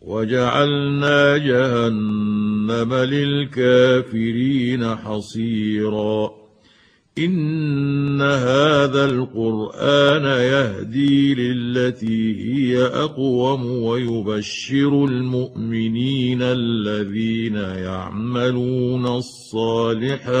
وجعلنا جهنم للكافرين حصيرا. إن هذا القرآن يهدي للتي هي أقوم ويبشر المؤمنين الذين يعملون الصالحات.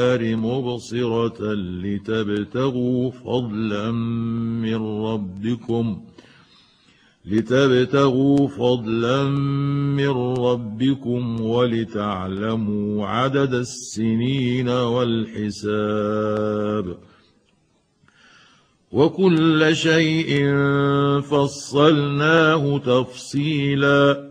مبصرة لتبتغوا فضلا من ربكم لتبتغوا فضلا من ربكم ولتعلموا عدد السنين والحساب وكل شيء فصلناه تفصيلا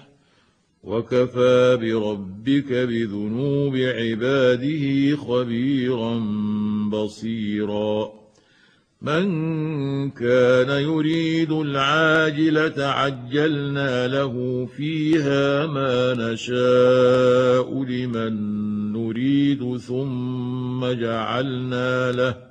وكفى بربك بذنوب عباده خبيرا بصيرا. من كان يريد العاجلة عجلنا له فيها ما نشاء لمن نريد ثم جعلنا له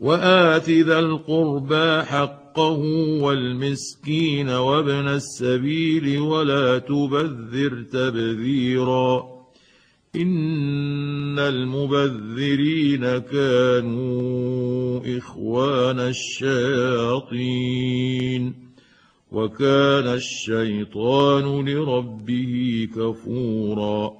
وآت ذا القربى حقه والمسكين وابن السبيل ولا تبذر تبذيرا إن المبذرين كانوا إخوان الشياطين وكان الشيطان لربه كفورا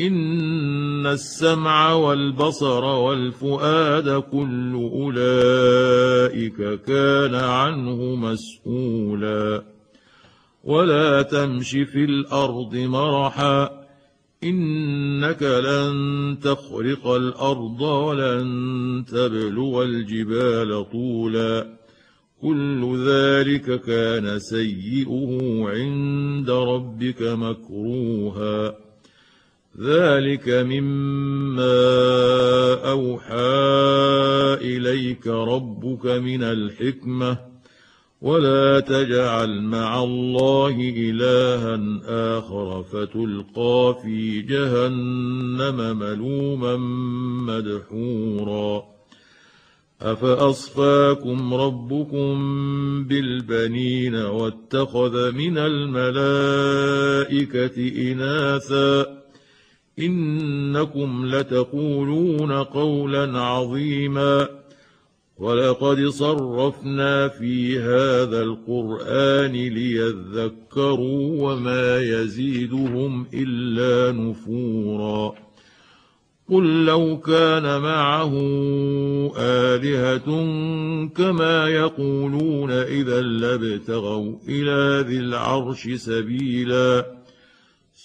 ان السمع والبصر والفؤاد كل اولئك كان عنه مسؤولا ولا تمش في الأرض مرحا انك لن تخرق الأرض ولن تبلغ الجبال طولا كل ذلك كان سيئه عند ربك مكروها ذلك مما اوحى اليك ربك من الحكمه ولا تجعل مع الله الها اخر فتلقى في جهنم ملوما مدحورا افاصفاكم ربكم بالبنين واتخذ من الملائكه اناثا إنكم لتقولون قولا عظيما ولقد صرفنا في هذا القرآن ليذكروا وما يزيدهم إلا نفورا قل لو كان معه آلهة كما يقولون إذا لابتغوا إلى ذي العرش سبيلا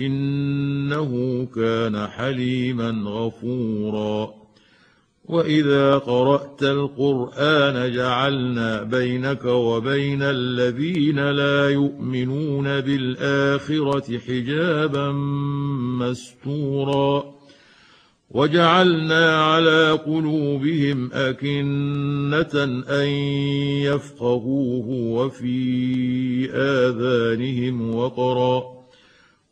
إنه كان حليما غفورا. وإذا قرأت القرآن جعلنا بينك وبين الذين لا يؤمنون بالآخرة حجابا مستورا. وجعلنا على قلوبهم أكنة أن يفقهوه وفي آذانهم وقرا.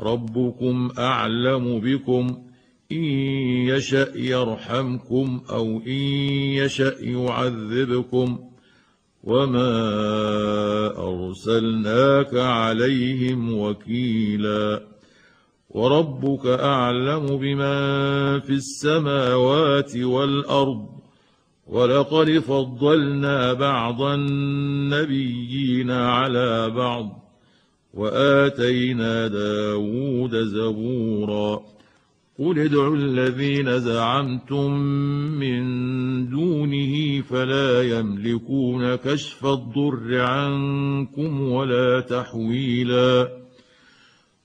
ربكم أعلم بكم إن يشأ يرحمكم أو إن يشأ يعذبكم وما أرسلناك عليهم وكيلا وربك أعلم بمن في السماوات والأرض ولقد فضلنا بعض النبيين على بعض وآتينا داود زبورا. قل ادعوا الذين زعمتم من دونه فلا يملكون كشف الضر عنكم ولا تحويلا.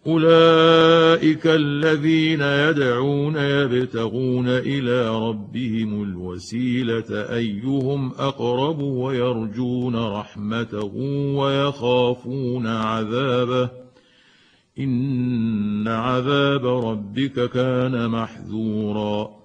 اولئك الذين يدعون يبتغون إلى ربهم الوسيله ايهم اقرب ويرجون رحمته ويخافون عذابه ان عذاب ربك كان محذورا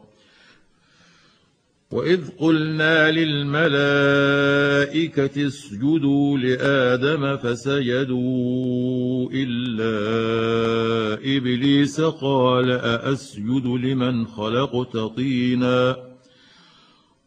واذ قلنا للملائكه اسجدوا لادم فسجدوا الا ابليس قال ااسجد لمن خلقت طينا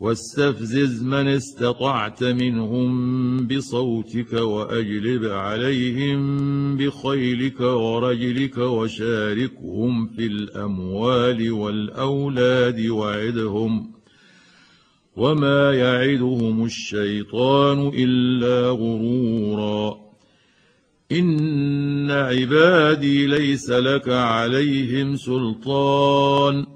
واستفزز من استطعت منهم بصوتك وأجلب عليهم بخيلك ورجلك وشاركهم في الأموال والأولاد وعدهم وما يعدهم الشيطان إلا غرورا. إن عبادي ليس لك عليهم سلطان.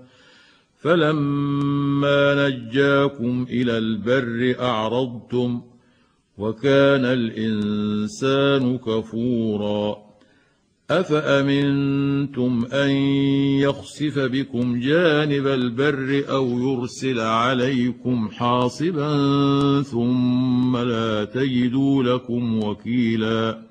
فلما نجاكم إلى البر اعرضتم وكان الانسان كفورا افامنتم ان يخسف بكم جانب البر أو يرسل عليكم حاصبا ثم لا تجدوا لكم وكيلا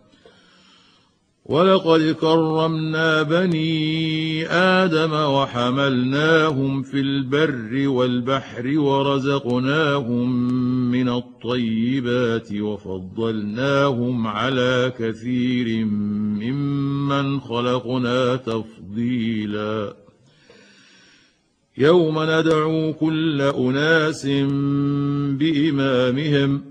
ولقد كرمنا بني آدم وحملناهم في البر والبحر ورزقناهم من الطيبات وفضلناهم على كثير ممن خلقنا تفضيلا. يوم ندعو كل اناس بامامهم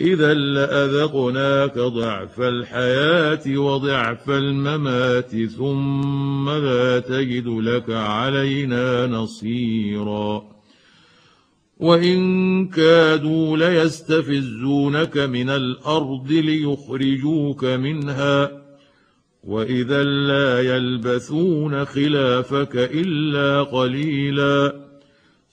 إذا لأذقناك ضعف الحياة وضعف الممات ثم لا تجد لك علينا نصيرا. وإن كادوا ليستفزونك من الأرض ليخرجوك منها وإذا لا يلبثون خلافك إلا قليلا.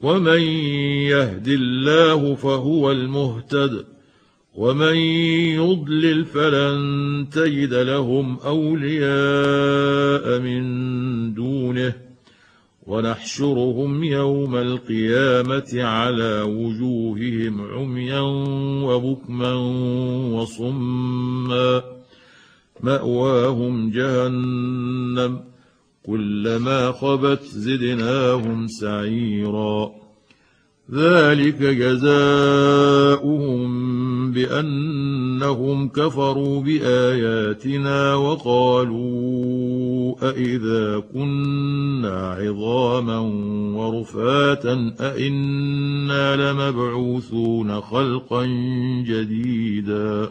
ومن يهد الله فهو المهتد ومن يضلل فلن تجد لهم أولياء من دونه ونحشرهم يوم القيامة على وجوههم عميا وبكما وصما مأواهم جهنم كلما خبت زدناهم سعيرا. ذلك جزاؤهم بأنهم كفروا بآياتنا وقالوا أإذا كنا عظاما ورفاتا أإنا لمبعوثون خلقا جديدا.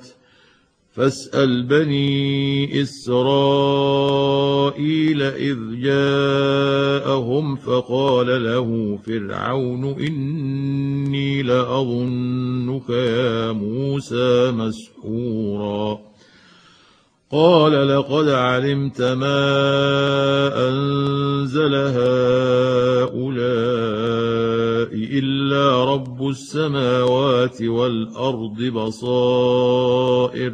فاسأل بني إسرائيل إذ جاءهم فقال له فرعون إني لأظنك يا موسى مسحورا. قال لقد علمت ما أنزل هؤلاء إلا رب السماوات والأرض بصائر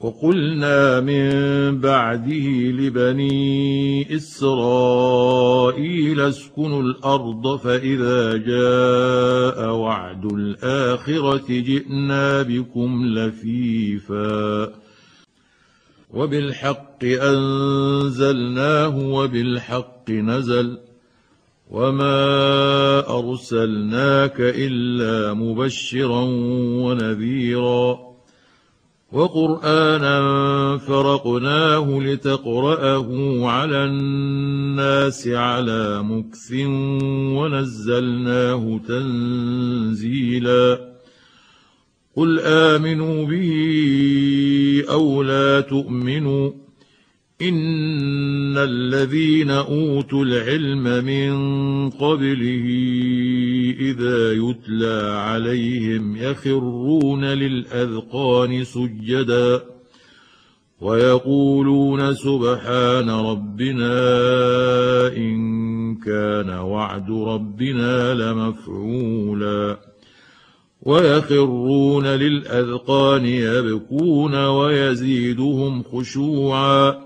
وقلنا من بعده لبني إسرائيل اسكنوا الأرض فإذا جاء وعد الآخرة جئنا بكم لفيفا. وبالحق أنزلناه وبالحق نزل. وما أرسلناك إلا مبشرا ونذيرا. وقرآنا فرقناه لتقرأه على الناس على مكث ونزلناه تنزيلا. قل آمنوا به أو لا تؤمنوا ان الذين اوتوا العلم من قبله اذا يتلى عليهم يخرون للاذقان سجدا ويقولون سبحان ربنا ان كان وعد ربنا لمفعولا ويخرون للاذقان يبكون ويزيدهم خشوعا